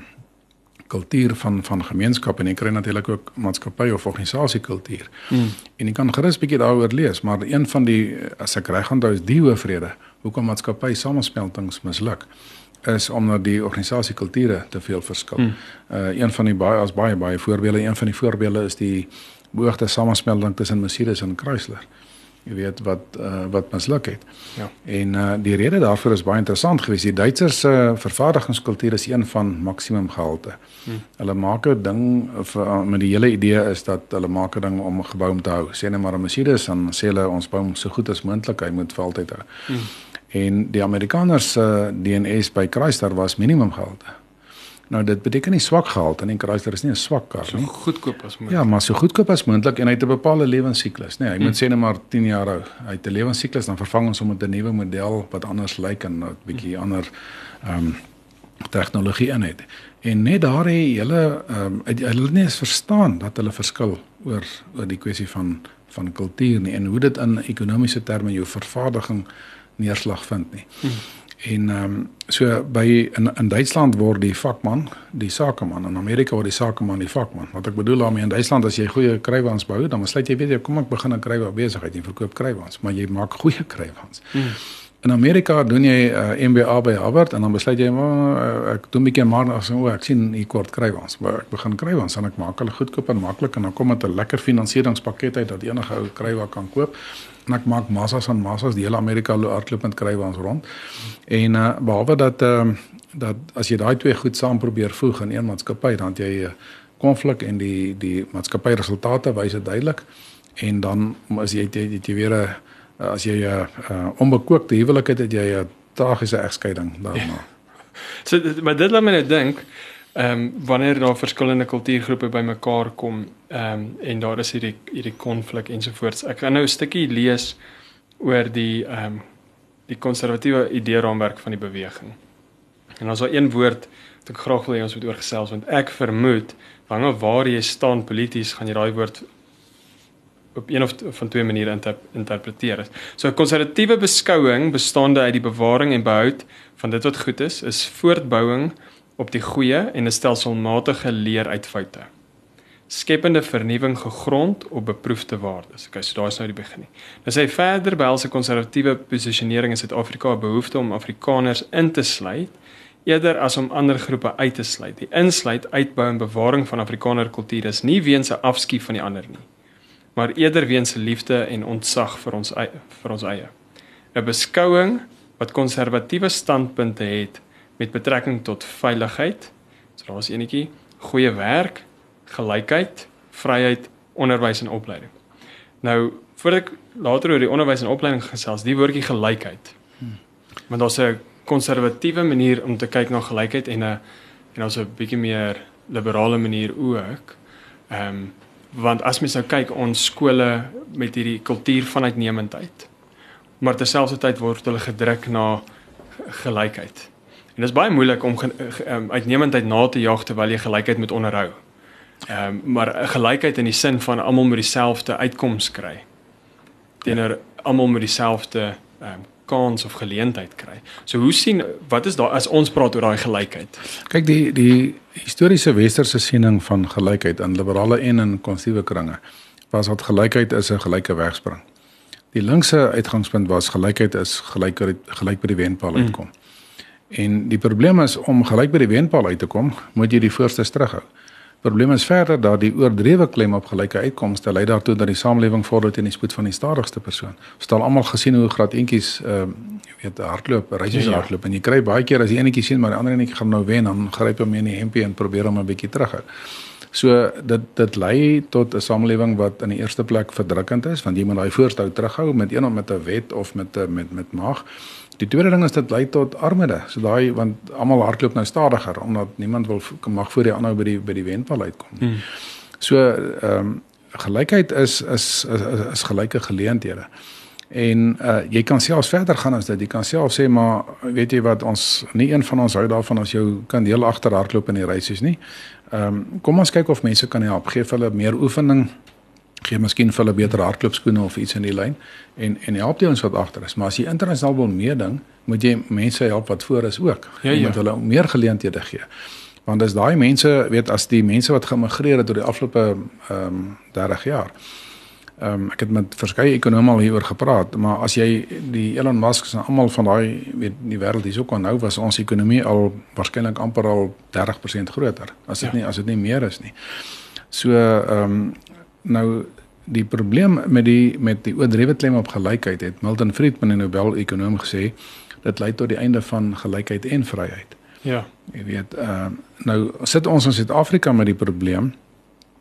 kultuur van van gemeenskap en jy kry natuurlik ook maatskappy of organisasie kultuur. Hmm. En jy kan gerus bietjie daaroor lees, maar een van die as ek reg onthou is die hoofrede hoekom maatskappy samespeltings misluk is omdat die organisasie kulture te veel verskil. Hmm. Uh een van die baie as baie baie voorbeelde, een van die voorbeelde is die beoogde samensmelding tussen Mercedes en Chrysler. Jy weet wat uh, wat misluk het. Ja. En uh, die rede daarvoor is baie interessant geweest. Die Duitsers se uh, vervaardigingskultuur is een van maksimum gehalte. Hmm. Hulle maak 'n ding vir uh, met die hele idee is dat hulle maak 'n ding om 'n gebou om te hou. Sê net maar 'n Mercedes dan sê hulle ons bou hom so goed as moontlik, hy moet vir altyd hou. Hmm. En die Amerikaners se uh, DNS by Chrysler was minimum gehalte. Nou dit beteken nie swak gehalte nie. Chrysler is nie 'n swak kar nie. So goedkoop as moontlik. Ja, maar so goedkoop as moontlik en hy het 'n bepaalde lewensiklus, nee, hy hmm. moet sê net maar 10 jaar hou. Hy het 'n lewensiklus dan vervang ons hom met 'n nuwe model wat anders lyk en 'n bietjie hmm. ander ehm um, tegnologie in het. En net daar het hulle ehm um, hulle nie eens verstaan dat hulle verskil oor oor die kwessie van van kultuur nie en hoe dit in ekonomiese terme jou vervaardiging neerslag vind nie. Hmm. En ehm um, so by in in Duitsland word die vakman die sakeman en in Amerika word die sakeman die vakman. Wat ek bedoel daarmee in Duitsland as jy goeie krywans bou, dan besluit jy weet jy kom ek begin 'n krywa besigheid en verkoop krywans, maar jy maak goeie krywans. Hmm. In Amerika doen jy 'n uh, eh, MBA by Harvard en dan besluit jy maar uh, ek doen 'n bietjie maar as o, ek sien hier kort krywans, maar ek begin krywans en ek maak hulle goedkoop en maklik en dan kom dit 'n lekker finansieringspakket uit dat enige ou krywa kan koop. En ek maak massas aan massas die hele Amerika hardloop met kry ons rond. En uh behalwe dat uh, dat as jy daai twee goed saam probeer voeg in een maatskappy dan jy konflik en die die maatskappy resultate wys dit duidelik. En dan as jy jy, jy weer 'n uh, as jy 'n uh, uh, onbekookte huwelik het, het jy 'n tragiese egskeiding daarna. Ja. So maar dit laat my nou dink ehm um, wanneer daar verskillende kultuurgroepe bymekaar kom ehm um, en daar is hierdie hierdie konflik ensovoorts. Ek gaan nou 'n stukkie lees oor die ehm um, die konservatiewe idee raamwerk van die beweging. En ons het een woord wat ek graag wil hê ons moet oorgesels want ek vermoed wanneer waar jy staan polities gaan jy daai woord op een of van twee maniere inter interpreteer. So 'n konservatiewe beskouing bestaande uit die bewaring en behoud van dit wat goed is, is voortbouing op die goeie en 'n stelselmatige leer uit foute. Skepende vernuwing gegrond op beproefde waardes. Okay, so daar is nou die begin. Nou sê verder by alse konservatiewe posisionering in Suid-Afrika 'n behoefte om Afrikaners in te sluit eerder as om ander groepe uit te sluit. Die insluit, uitbou en bewaring van Afrikaner kultuur is nie weens 'n afskeid van die ander nie, maar eerder weens liefde en ontzag vir ons eie, vir ons eie. 'n Beskouing wat konservatiewe standpunte het met betrekking tot veiligheid. So daar's enetjie, goeie werk, gelykheid, vryheid, onderwys en opleiding. Nou, voordat ek later oor die onderwys en opleiding gesels, die woordjie gelykheid. Want daar's 'n konservatiewe manier om te kyk na gelykheid en 'n en daar's 'n bietjie meer liberale manier ook. Ehm um, want as mens nou kyk ons skole met hierdie kultuur van uitnemendheid. Maar terselfdertyd word hulle gedruk na gelykheid. En dit is baie moeilik om um, uitnemendheid na te jaag terwyl jy gelykheid moet onderhou. Ehm um, maar gelykheid in die sin van almal moet dieselfde uitkoms kry. Teenoor almal moet dieselfde ehm um, kans of geleentheid kry. So hoe sien wat is daar as ons praat oor daai gelykheid? Kyk die die historiese westerse siening van gelykheid in liberale en in konservatiewe kringe was dat gelykheid is 'n gelyke wegspring. Die linkse uitgangspunt was gelykheid is gelyk gelyk by die wenpaal mm. uitkom. Mm. En die probleem is om gelyk by die wenpaal uit te kom, moet jy die voorstes terughou. Probleem is verder dat die oordrewe klem op gelyke uitkomste lei daartoe dat die samelewing vorder teen die spoed van die stadigste persoon. Ons het al almal gesien hoe graad eentjies ehm uh, jy weet hardloop, reisies ja, ja. hardloop en jy kry baie keer as die enetjie sien maar die ander enetjie gaan nou wen dan gryp hom in die hempie en probeer hom 'n bietjie terughou. So dit dit lei tot 'n samelewing wat in die eerste plek verdrukkend is want jy moet daai voorstel terughou met een of met 'n wet of met met met mag. Die tweede ding is dit lei tot armoede. So daai want almal hardloop nou stadiger omdat niemand wil mag voor die aanhou by die by die wenpaal uitkom nie. Hmm. So ehm um, gelykheid is is is, is, is gelyke geleenthede. En uh jy kan selfs verder gaan as dit. Jy kan self sê maar weet jy wat ons nie een van ons hou daarvan as jou kan heel agter hardloop in die reisies nie. Ehm um, kom ons kyk of mense kan help. Geef hulle meer oefening gee miskien vir hulle beter hardloopskoene of iets in die lyn en en help die ons wat agter is. Maar as jy internasionaal wil meeding, moet jy mense help wat voor is ook. Ja, jy ja. moet hulle meer geleenthede gee. Want as daai mense, weet as die mense wat geëmigreer het oor die afgelope ehm um, 30 jaar Ehm um, ek het met verskeie ekonome al hieroor gepraat, maar as jy die Elon Musk en almal van daai weet die wêreld hier ook aanhou was ons ekonomie al waarskynlik amper al 30% groter as dit ja. nie as dit nie meer is nie. So ehm um, nou die probleem met die met die oordrewe klem op gelykheid het Milton Friedman 'n Nobel-ekonoom gesê dit lei tot die einde van gelykheid en vryheid. Ja. Jy weet, uh nou sit ons in Suid-Afrika met die probleem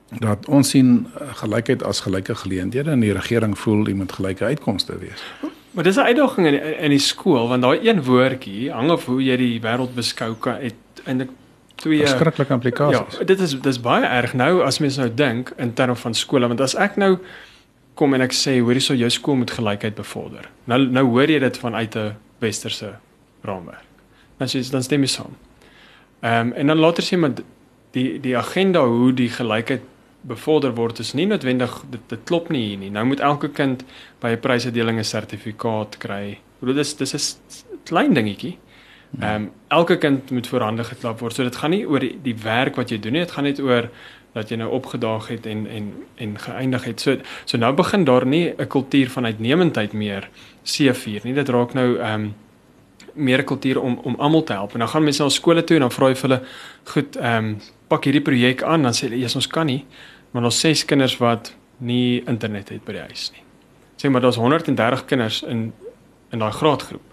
dat ons sien uh, gelykheid as gelyke geleenthede en die regering voel jy moet gelyke uitkomste wees. Maar dis 'n uitdaging in die, in die skool want daai een woordjie hang af hoe jy die wêreld beskou kan het eintlik twee verskriklike implikasies. Ja, dit is dis baie erg nou as mens nou dink in terme van skole want as ek nou kom en ek sê hoorie sou jou skool moet gelykheid bevorder. Nou nou hoor jy dit vanuit 'n westerse raamwerk. Dan sê dan stem jy saam. Ehm um, en dan later sê maar die die agenda hoe die gelykheid bevorder word is nie noodwendig dit, dit klop nie hier nie. Nou moet elke kind by 'n prysuitdeling 'n sertifikaat kry. Hoe dis dis is 'n klein dingetjie. Ehm um, elke kind moet voorhande geklap word. So dit gaan nie oor die, die werk wat jy doen nie, dit gaan net oor dat jy nou opgedaag het en en en geëindig het. So so nou begin daar nie 'n kultuur van uitnemendheid meer C4 nie. Dit raak nou ehm um, meer kultuur om om almal te help. En dan gaan mense na skole toe en dan vra jy vir hulle goed ehm um, pak hierdie projek aan dan sê hulle ja, ons kan nie. Maar ons ses kinders wat nie internet het by die huis nie. Sê maar daar's 130 kinders in in daai graadgroep.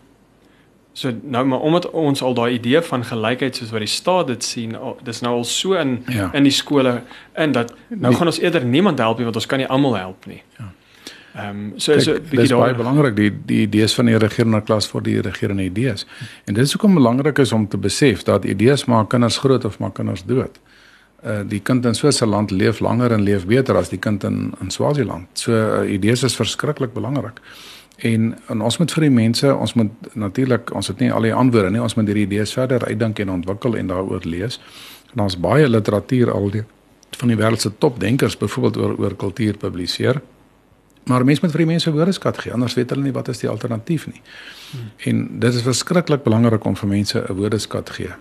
So nou maar omdat ons al daai idee van gelykheid soos wat die staat dit sien, dis nou al so in ja. in die skole in dat nou die, gaan ons eerder niemand help nie want ons kan nie almal help nie. Ja. Ehm um, so is 'n bietjie daar baie belangrik die die idees van die regerende klas vir die regerende idees. En dit is hoekom belangrik is om te besef dat idees maak kinders groot of maak kinders dood. Uh die kind in Switserland leef langer en leef beter as die kind in in Swaziland. So uh, idees is verskriklik belangrik. En, en ons moet vir die mense, ons moet natuurlik, ons het nie al die antwoorde nie, ons moet hierdie idees verder uitdink en ontwikkel en daaroor lees. En daar's baie literatuur al die van die wêreld se topdenkers byvoorbeeld oor oor kultuur publiseer. Maar mense moet vir die mense woordeskat gee, anders weet hulle nie wat is die alternatief nie. Hmm. En dit is verskriklik belangrik om vir mense 'n woordeskat gee.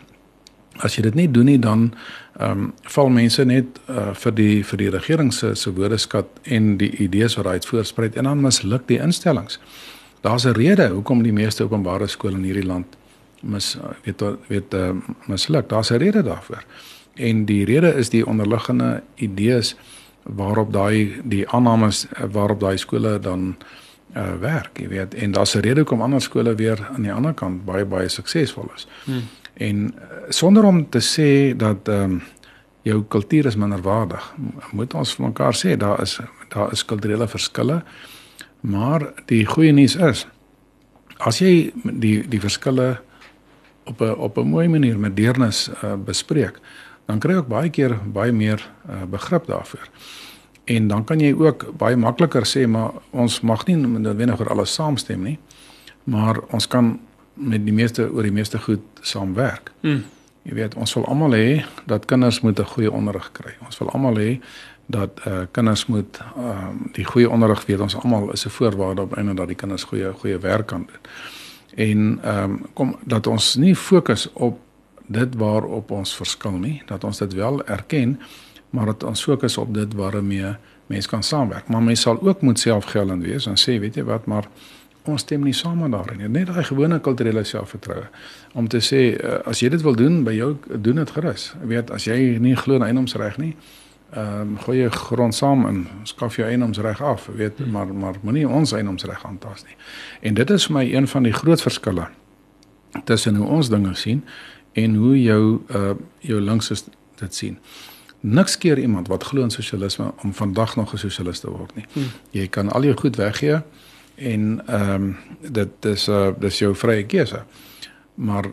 As jy dit nie doen nie dan ehm um, val mense net uh, vir die vir die regering se se woordeskat en die idees wat daai voorsprei en dan misluk die instellings. Daar's 'n rede hoekom die meeste openbare skole in hierdie land mis weet weet uh, misluk. Daar's 'n rede daarvoor. En die rede is die onderliggende idees waarop daai die aannames waarop daai skole dan uh werk, jy weet. En daar's 'n rede hoekom ander skole weer aan die ander kant baie baie suksesvol is. Hmm. En uh, sonder om te sê dat ehm um, jou kultuur is minderwaardig, moet ons vir mekaar sê daar is daar is kulturele verskille. Maar die goeie nuus is as jy die die verskille op 'n op 'n mooi manier met deernis uh, bespreek, dan kry jy ook baie keer baie meer uh, begrip daarvoor. En dan kan jy ook baie makliker sê maar ons mag nie noodwendig oor alles saamstem nie, maar ons kan met die meeste oor die meeste goed saamwerk. Mm. Jy weet, ons wil almal hê dat kinders moet 'n goeie onderrig kry. Ons wil almal hê dat eh uh, kinders moet ehm uh, die goeie onderrig weet. Ons almal is 'n voorwaarde op einde dat die kinders goeie goeie werk kan doen. En ehm um, kom dat ons nie fokus op dit waarop ons verskil nie, dat ons dit wel erken, maar dat ons fokus op dit waarmee mense kan saamwerk. Maar mense sal ook moet selfgeldend wees en sê, weet jy wat, maar ons stem nie saam daarin nie. Net daai gewone kulturele selfvertroue om te sê uh, as jy dit wil doen by jou doen dit gerus. Jy weet as jy nie glo in eiendomsreg nie, ehm um, gooi jy grond saam en skaf jou eiendomsreg af, weet, hmm. maar maar moenie ons eiendomsreg aantas nie. En dit is vir my een van die groot verskille tussen hoe ons dinge sien en hoe jou uh jou linkses dit sien. Niks keer iemand wat glo in sosialisme om vandag nog 'n sosialis te word nie. Hmm. Jy kan al jou goed weggee en ehm um, dit dis uh dis jou vrye keuse. Maar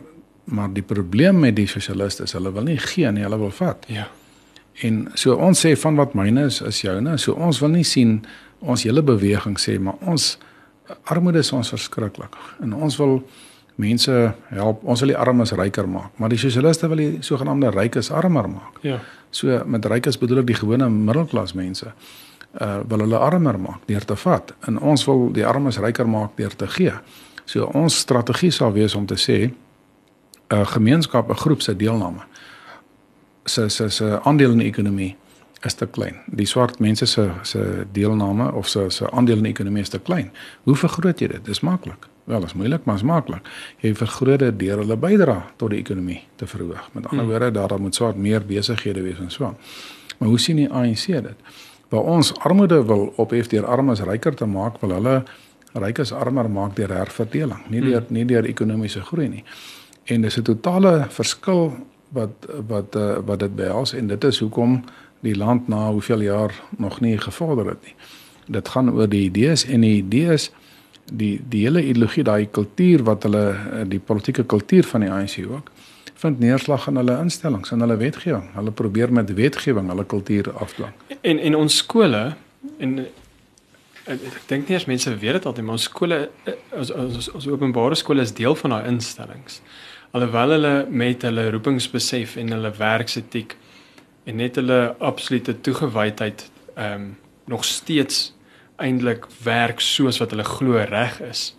maar die probleem met die sosialiste is hulle wil nie gee nie, hulle wil vat. Ja. En so ons sê van wat myne is is joune. So ons wil nie sien ons hele beweging sê maar ons armoede is ons verskriklik en ons wil mense help. Ons wil die armes ryker maak, maar die sosialiste wil die sogenaamde rykes armer maak. Ja. So met rykes bedoel ek die gewone middelklas mense. Uh wil hulle armer maak deur te vat en ons wil die armes ryker maak deur te gee. So ons strategie sal wees om te sê 'n uh, gemeenskap, 'n groep se deelname se se se aandeel in die ekonomie is te klein. Die swart mense se se deelname of se se aandeel in die ekonomie is te klein. Hoe vergroot jy dit? Dis maklik. Wel, is moeilik, maar is maklik. Jy vergroot dit deur hulle bydra tot die ekonomie te verhoog. Met ander hmm. woorde, daar moet swart meer besighede wees en so. Maar hoe sien die ANC dit? Waar ons armoede wil ophef deur armes ryker te maak, wil hulle rykes armer maak deur herverdeling, nie deur hmm. nie deur ekonomiese groei nie. En dis 'n totale verskil wat wat uh, wat dit behels en dit is hoekom die land na hoeveel jaar nog nie gevorder het nie. Dit gaan oor die idees en die idees die die hele ideologie daai kultuur wat hulle eh, die politieke kultuur van die ANC ook vind neerslag in hulle instellings en hulle wetgewing. Hulle probeer met wetgewing hulle kultuur afdwing. En en ons skole en ek dink nie as mense weet dit altyd maar ons skole eh, ons ons, ons openbare skole is deel van daai instellings. Alhoewel hulle met hulle roepingsbesef en hulle werksetiek en net hulle absolute toegewydheid ehm um, nog steeds eintlik werk soos wat hulle glo reg is.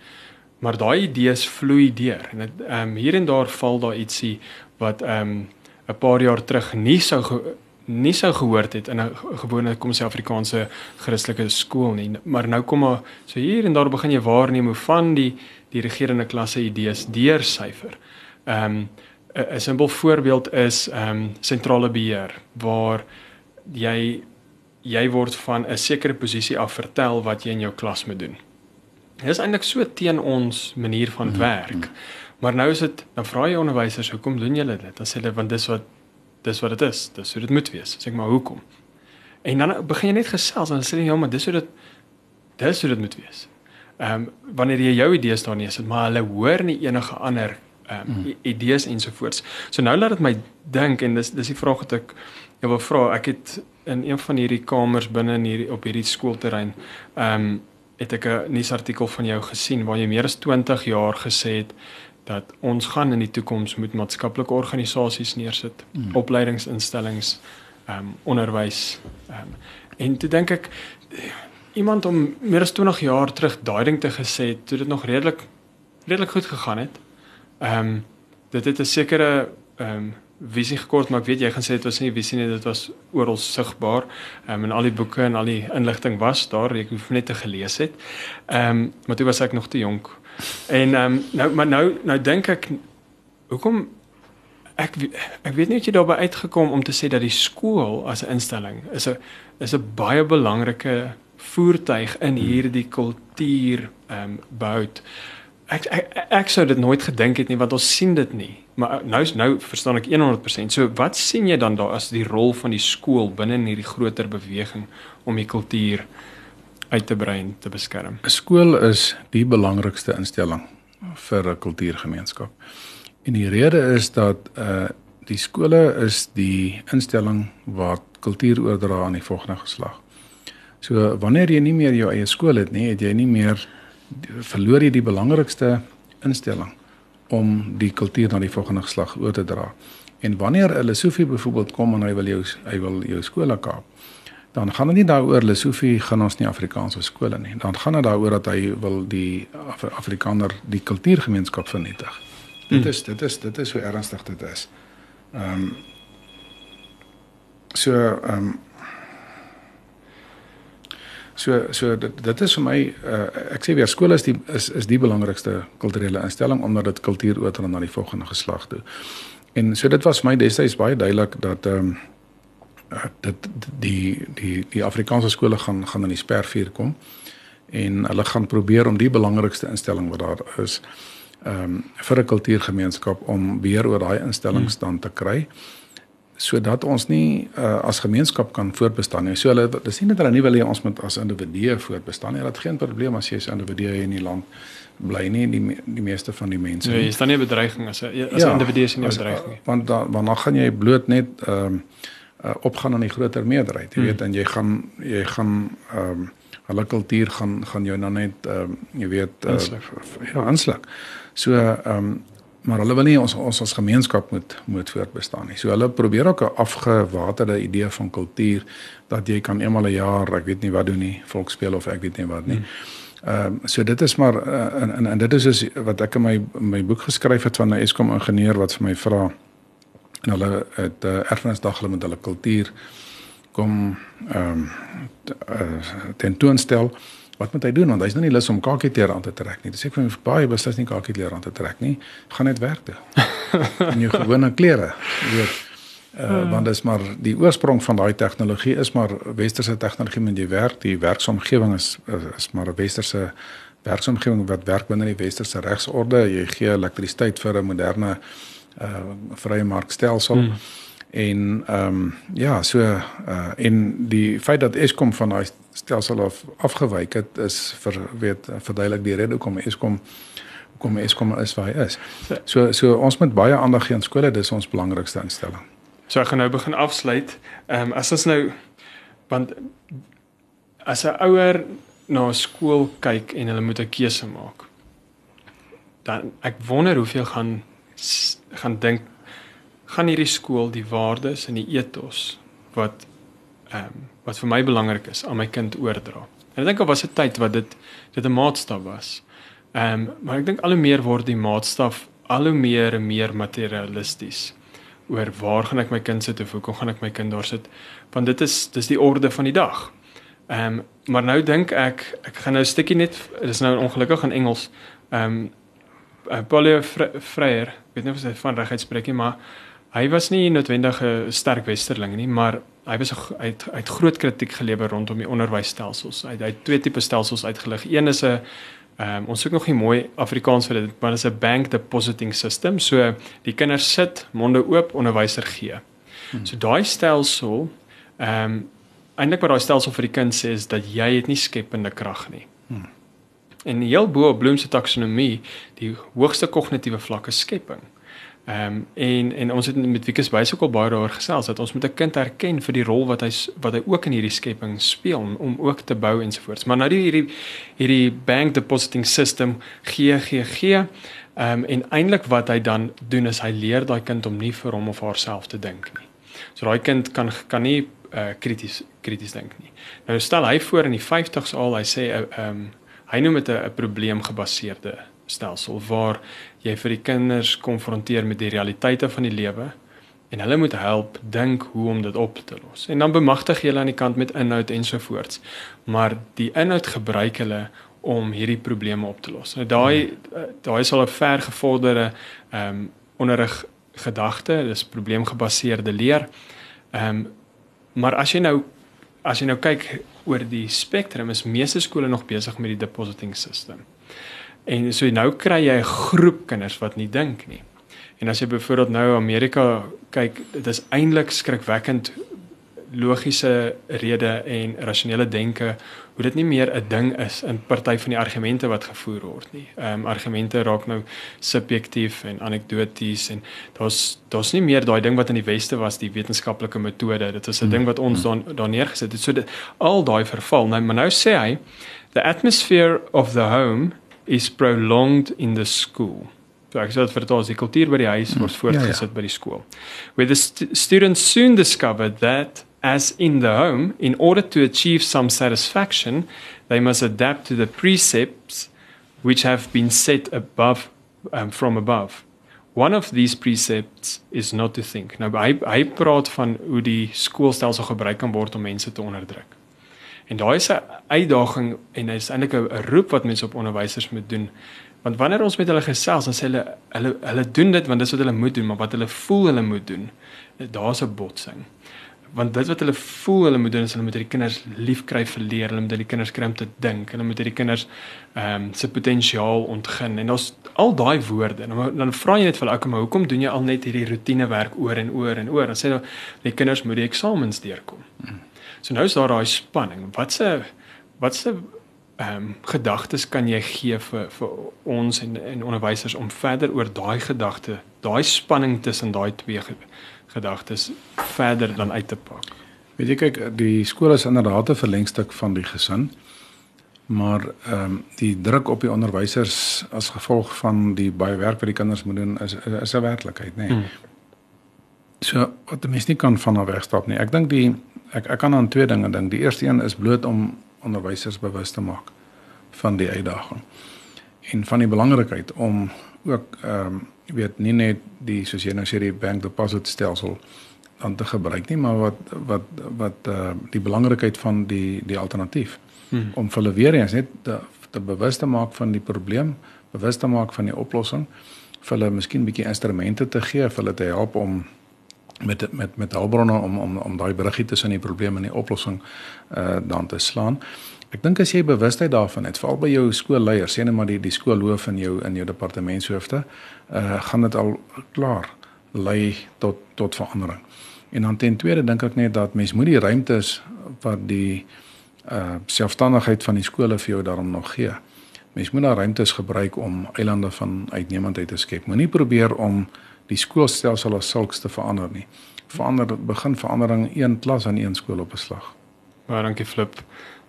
Maar daai idees vloei deur en dit ehm um, hier en daar val daar ietsie wat ehm um, 'n paar jaar terug nie sou nie sou gehoord het in 'n gewone kom sê Afrikaanse Christelike skool nie maar nou kom maar so hier en daar begin jy waarneem hoe van die die regerende klasse idees deursyfer. Ehm um, 'n simpel voorbeeld is ehm um, sentrale beheer waar jy jy word van 'n sekere posisie af vertel wat jy in jou klas moet doen. Dit is eintlik so teen ons manier van mhm. werk. Maar nou is dit dan vra jy onderwysers, hoekom doen julle dit? Dan sê hulle want dis wat dis wat dit is. Dis hoe dit moet wees. Sê ek maar hoekom? En dan begin jy net gesels en dan sê jy ja, maar dis hoe dit dis hoe dit moet wees. Ehm um, wanneer jy jou idees daar neersit, maar hulle hoor nie enige ander ehm um, mm. idees ensovoorts. So nou laat dit my dink en dis dis die vraag wat ek jy wil vra. Ek het in een van hierdie kamers binne in hierdie op hierdie skoolterrein ehm um, het ek 'n nuusartikel van jou gesien waar jy meer as 20 jaar gesê het dat ons gaan in die toekoms moet maatskaplike organisasies neersit, mm. opleidingsinstellings, ehm um, onderwys. Ehm um, en toe dink ek iemand om meer as 20 jaar terug daai ding te gesê, toe dit nog redelik redelik goed gegaan het. Ehm um, dit het 'n sekere ehm um, visie gekort, maar ek weet jy gaan sê dit was nie visie nie, dit was oral sigbaar. Ehm um, en al die boeke en al die inligting was daar, ek hoef net te gelees het. Ehm um, maar toe was ek nog te jonk. En ehm um, nou maar nou nou dink ek hoekom ek ek weet nie of jy daarby uitgekom om te sê dat die skool as 'n instelling is 'n is 'n baie belangrike voertuig in hierdie kultuur ehm um, bou ek ek ek sou dit nooit gedink het nie want ons sien dit nie. Maar nou nou verstaan ek 100%. So wat sien jy dan daar as die rol van die skool binne in hierdie groter beweging om die kultuur uit te brei en te beskerm? 'n Skool is die belangrikste instelling vir 'n kultuurgemeenskap. En die rede is dat uh die skole is die instelling waar kultuur oordra aan die volgende geslag. So wanneer jy nie meer jou eie skool het nie, het jy nie meer verloor jy die belangrikste instelling om die kultuur na die volgende geslag oor te dra. En wanneer 'n Lesofie byvoorbeeld kom en hy wil jou hy wil jou skole kaap, dan gaan dit nie daaroor Lesofie gaan ons nie Afrikaanse skole nie. Dan gaan dit daaroor dat hy wil die Af Afrikaner die kultuurgemeenskap vernietig. Dit hmm. is dit is dit is hoe ernstig dit is. Ehm um, so ehm um, So so dit dit is vir my uh, ek sê weer skool is die is is die belangrikste kulturele instelling omdat dit kultuur oordra na die volgende geslag toe. En so dit was my destyds baie duidelik dat ehm um, dat die die die Afrikaanse skole gaan gaan in die spervuur kom en hulle gaan probeer om die belangrikste instelling wat daar is ehm um, vir 'n kultuurgemeenskap om weer oor daai instellings dan te kry sodat ons nie uh, as gemeenskap kan voortbestaan nie. So hulle dis nie net hulle nie wil hê ons moet as individue voortbestaan nie. Dat geen probleem as jy as individu in die land bly nie die die meeste van die mense. Nee, is dan nie 'n bedreiging as 'n as 'n ja, individu is nie 'n bedreiging nie. Want dan dan gaan jy bloot net ehm um, uh, opgaan aan die groter meerderheid. Jy hmm. weet en jy gaan jy gaan ehm um, hulle kultuur gaan gaan jou dan net ehm um, jy weet uh, ja, aanslag. So ehm um, maar hulle wil nie ons ons as gemeenskap moet moet voortbestaan nie. So hulle probeer ook 'n afgewaterde idee van kultuur dat jy kan eenmal 'n jaar, ek weet nie wat doen nie, volksspel of ek weet nie wat nie. Hmm. Ehm um, so dit is maar uh, en, en en dit is dus wat ek in my my boek geskryf het van 'n Eskom ingenieur wat vir my vra en hulle het uh, erfenisdag hulle met hulle kultuur kom ehm um, tentoonstel wat moet hy doen want hy's nou nie lus om kakietleer aan te trek nie. Dis ek vir my baie beslis nie kakietleer aan te trek nie. Gaan net werk toe. In jou gewone klere, weet. Uh, want dit is maar die oorsprong van daai tegnologie is maar westerse tegnologie met die werk, die werksomgewing is is maar 'n westerse werksomgewing wat werk binne die westerse regsorde. Jy gee elektrisiteit vir 'n moderne uh vrye markstelsel. Hmm. En ehm um, ja, so uh en die feit dat Eskom van daai stelsel af afgewyk het is vir weet verduidelik die rede hoekom Eskom hoekom Eskom is waar hy is. So so ons moet baie aandag gee aan skole, dis ons belangrikste instelling. So ek gaan nou begin afsluit. Ehm um, as ons nou want as 'n ouer na 'n skool kyk en hulle moet 'n keuse maak. Dan ek wonder hoeveel gaan gaan dink gaan hierdie skool die waardes en die ethos wat ehm um, wat vir my belangrik is aan my kind oordra. En ek dink al was 'n tyd wat dit dit 'n maatstaf was. Ehm um, maar ek dink al hoe meer word die maatstaf al hoe meer en meer materialisties oor waar gaan ek my kind sit of hoe kom gaan ek my kind daar sit want dit is dis die orde van die dag. Ehm um, maar nou dink ek ek gaan nou 'n stukkie net dis nou ongelukkig in Engels. Ehm um, Paulie Freyer, weet nie of hy van reguit spreek nie, maar hy was nie noodwendig 'n sterk westerling nie, maar hy was hy het, hy het groot kritiek gelewer rondom die onderwysstelsels. Hy, hy het twee tipe stelsels uitgelig. Een is 'n Um, ons soek nog nie mooi Afrikaans vir dit, maar dit is 'n bank depositing system. So die kinders sit monde oop, onderwyser gee. Hmm. So daai stelsel, ehm um, eintlik wat daai stelsel vir die kind sê is dat jy het nie skepende krag nie. Hmm. En heel bo op Bloom se taksonomie, die hoogste kognitiewe vlak is skepping. Ehm um, en en ons het met Wieke se wys ook al baie daaroor gesels dat ons moet 'n kind erken vir die rol wat hy wat hy ook in hierdie skepping speel om, om ook te bou ensovoorts. Maar nou die hierdie hierdie bank depositing system gee gee gee ehm um, en eintlik wat hy dan doen is hy leer daai kind om nie vir hom of haarself te dink nie. So daai kind kan kan nie uh, krities krities dink nie. Nou stel hy voor in die 50s al hy sê eh, ehm um, hy noem dit 'n probleemgebaseerde stelsel waar jy vir die kinders konfronteer met die realiteite van die lewe en hulle moet help dink hoe om dit op te los. En dan bemagtig jy hulle aan die kant met inhoud ensovoorts. Maar die inhoud gebruik hulle om hierdie probleme op te los. Nou daai daai is al 'n vergevorderde ehm um, onderrig gedagte, dis probleemgebaseerde leer. Ehm um, maar as jy nou as jy nou kyk oor die spektrum is meeste skole nog besig met die depositing system. En so nou kry jy 'n groep kinders wat nie dink nie. En as jy byvoorbeeld nou Amerika kyk, dit is eintlik skrikwekkend logiese rede en rasionele denke hoe dit nie meer 'n ding is in party van die argumente wat gevoer word nie. Ehm um, argumente raak nou subjektief en anekdoties en daar's daar's nie meer daai ding wat in die weste was die wetenskaplike metode. Dit is 'n ding wat ons dan daar neergesit het. So dit, al daai verval. Nou maar nou sê hy the atmosphere of the home is prolonged in the school. So ek sê dit vir ons die kultuur by die huis word voortgesit ja, ja. by die skool. Where the st students soon discovered that as in the home in order to achieve some satisfaction they must adapt to the precepts which have been set above um, from above. One of these precepts is not to think. Nou hy hy praat van hoe die skoolstelsel gebruik kan word om mense te onderdruk. En daai is 'n uitdaging en dit is eintlik 'n roep wat mense op onderwysers moet doen. Want wanneer ons met hulle gesels, dan sê hulle hulle hulle doen dit want dit is wat hulle moet doen, maar wat hulle voel hulle moet doen, daar's 'n botsing. Want dit wat hulle voel hulle moet doen is hulle moet hierdie kinders lief kry vir leer, hulle moet hierdie kinders kry om te dink, hulle moet hierdie kinders ehm um, se potensiaal ontgin. En daar's al daai woorde. Dan dan vra jy net vir hulle, "Oké, maar hoekom doen jy al net hierdie roetinewerk oor en oor en oor?" Dan sê hulle, "Die kinders moet die eksamens deurkom." Hmm. So nou is daar daai spanning. Wat se wat se ehm um, gedagtes kan jy gee vir vir ons en en onderwysers om verder oor daai gedagte, daai spanning tussen daai twee gedagtes verder dan uit te pak? Weet jy kyk, die skool is inderdaad 'n verlengstuk van die gesin. Maar ehm um, die druk op die onderwysers as gevolg van die baie werk wat die kinders moet doen is is 'n werklikheid, nê. Nee. Hmm. So wat mense nie kan van wegstap nie. Ek dink die ek ek kan aan twee dinge dink. Die eerste een is bloot om onderwysers bewus te maak van die uitdaging en van die belangrikheid om ook ehm um, weet nie net die soos jy nou sê die bank deposit stelsel dan te gebruik nie, maar wat wat wat uh die belangrikheid van die die alternatief hmm. om hulle weer eens net te, te bewus te maak van die probleem, bewus te maak van die oplossing, vir hulle miskien 'n bietjie instrumente te gee, vir hulle te help om met met met hulpbronne om om om daai bruggie tussen die probleem en die oplossing uh dan te slaan. Ek dink as jy bewustheid daarvan het, veral by jou skoolleiers, sê net maar die die skoolhoof in jou in jou departementshoofde, uh gaan dit al klaar lei tot tot verandering. En dan ten tweede dink ek net dat mens moet die ruimtes wat die uh selfstandigheid van die skole vir jou daarom nog gee. Mens moet daai ruimtes gebruik om eilande van uitnemendheid te skep. Moenie probeer om die skoolstelsel as sulks te verander nie. Verander begin verandering een klas aan een skool op 'n slag. Baie dankie Flip.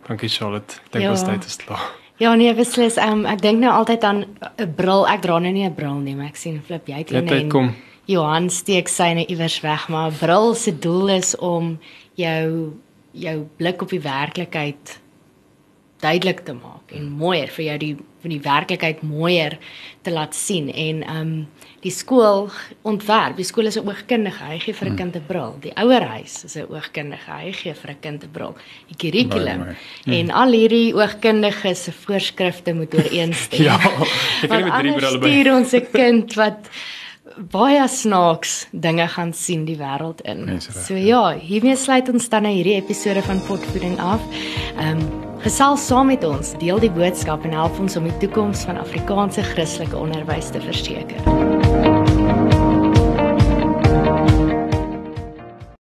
Dankie Charlotte. Dink ons tyd is klaar. Ja, nee, beslis. Um, ek dink nou altyd aan 'n bril. Ek dra nou nie 'n bril nie, maar ek sien Flip, jy het een en kom. Johan steek syne iewers weg, maar 'n bril se doel is om jou jou blik op die werklikheid duidelik te maak en mooier vir jou die van die werklikheid mooier te laat sien en ehm um, die skool ontwerp. Die skool is 'n oogkundige. Hy gee vir 'n hmm. kind 'n bril. Die ouerhuis is 'n oogkundige. Hy gee vir 'n kind 'n bril. Die kurrikulum hmm. en al hierdie oogkundiges se voorskrifte moet ooreenstem. ja. Ek het met drie brille by. Stuur ons 'n kind wat baie snaaks dinge gaan sien die wêreld in. So ja, hiermee sluit ons dan nou hierdie episode van Potvoeding af. Ehm um, Gesels saam met ons, deel die boodskap en help ons om die toekoms van Afrikaanse Christelike onderwys te verseker.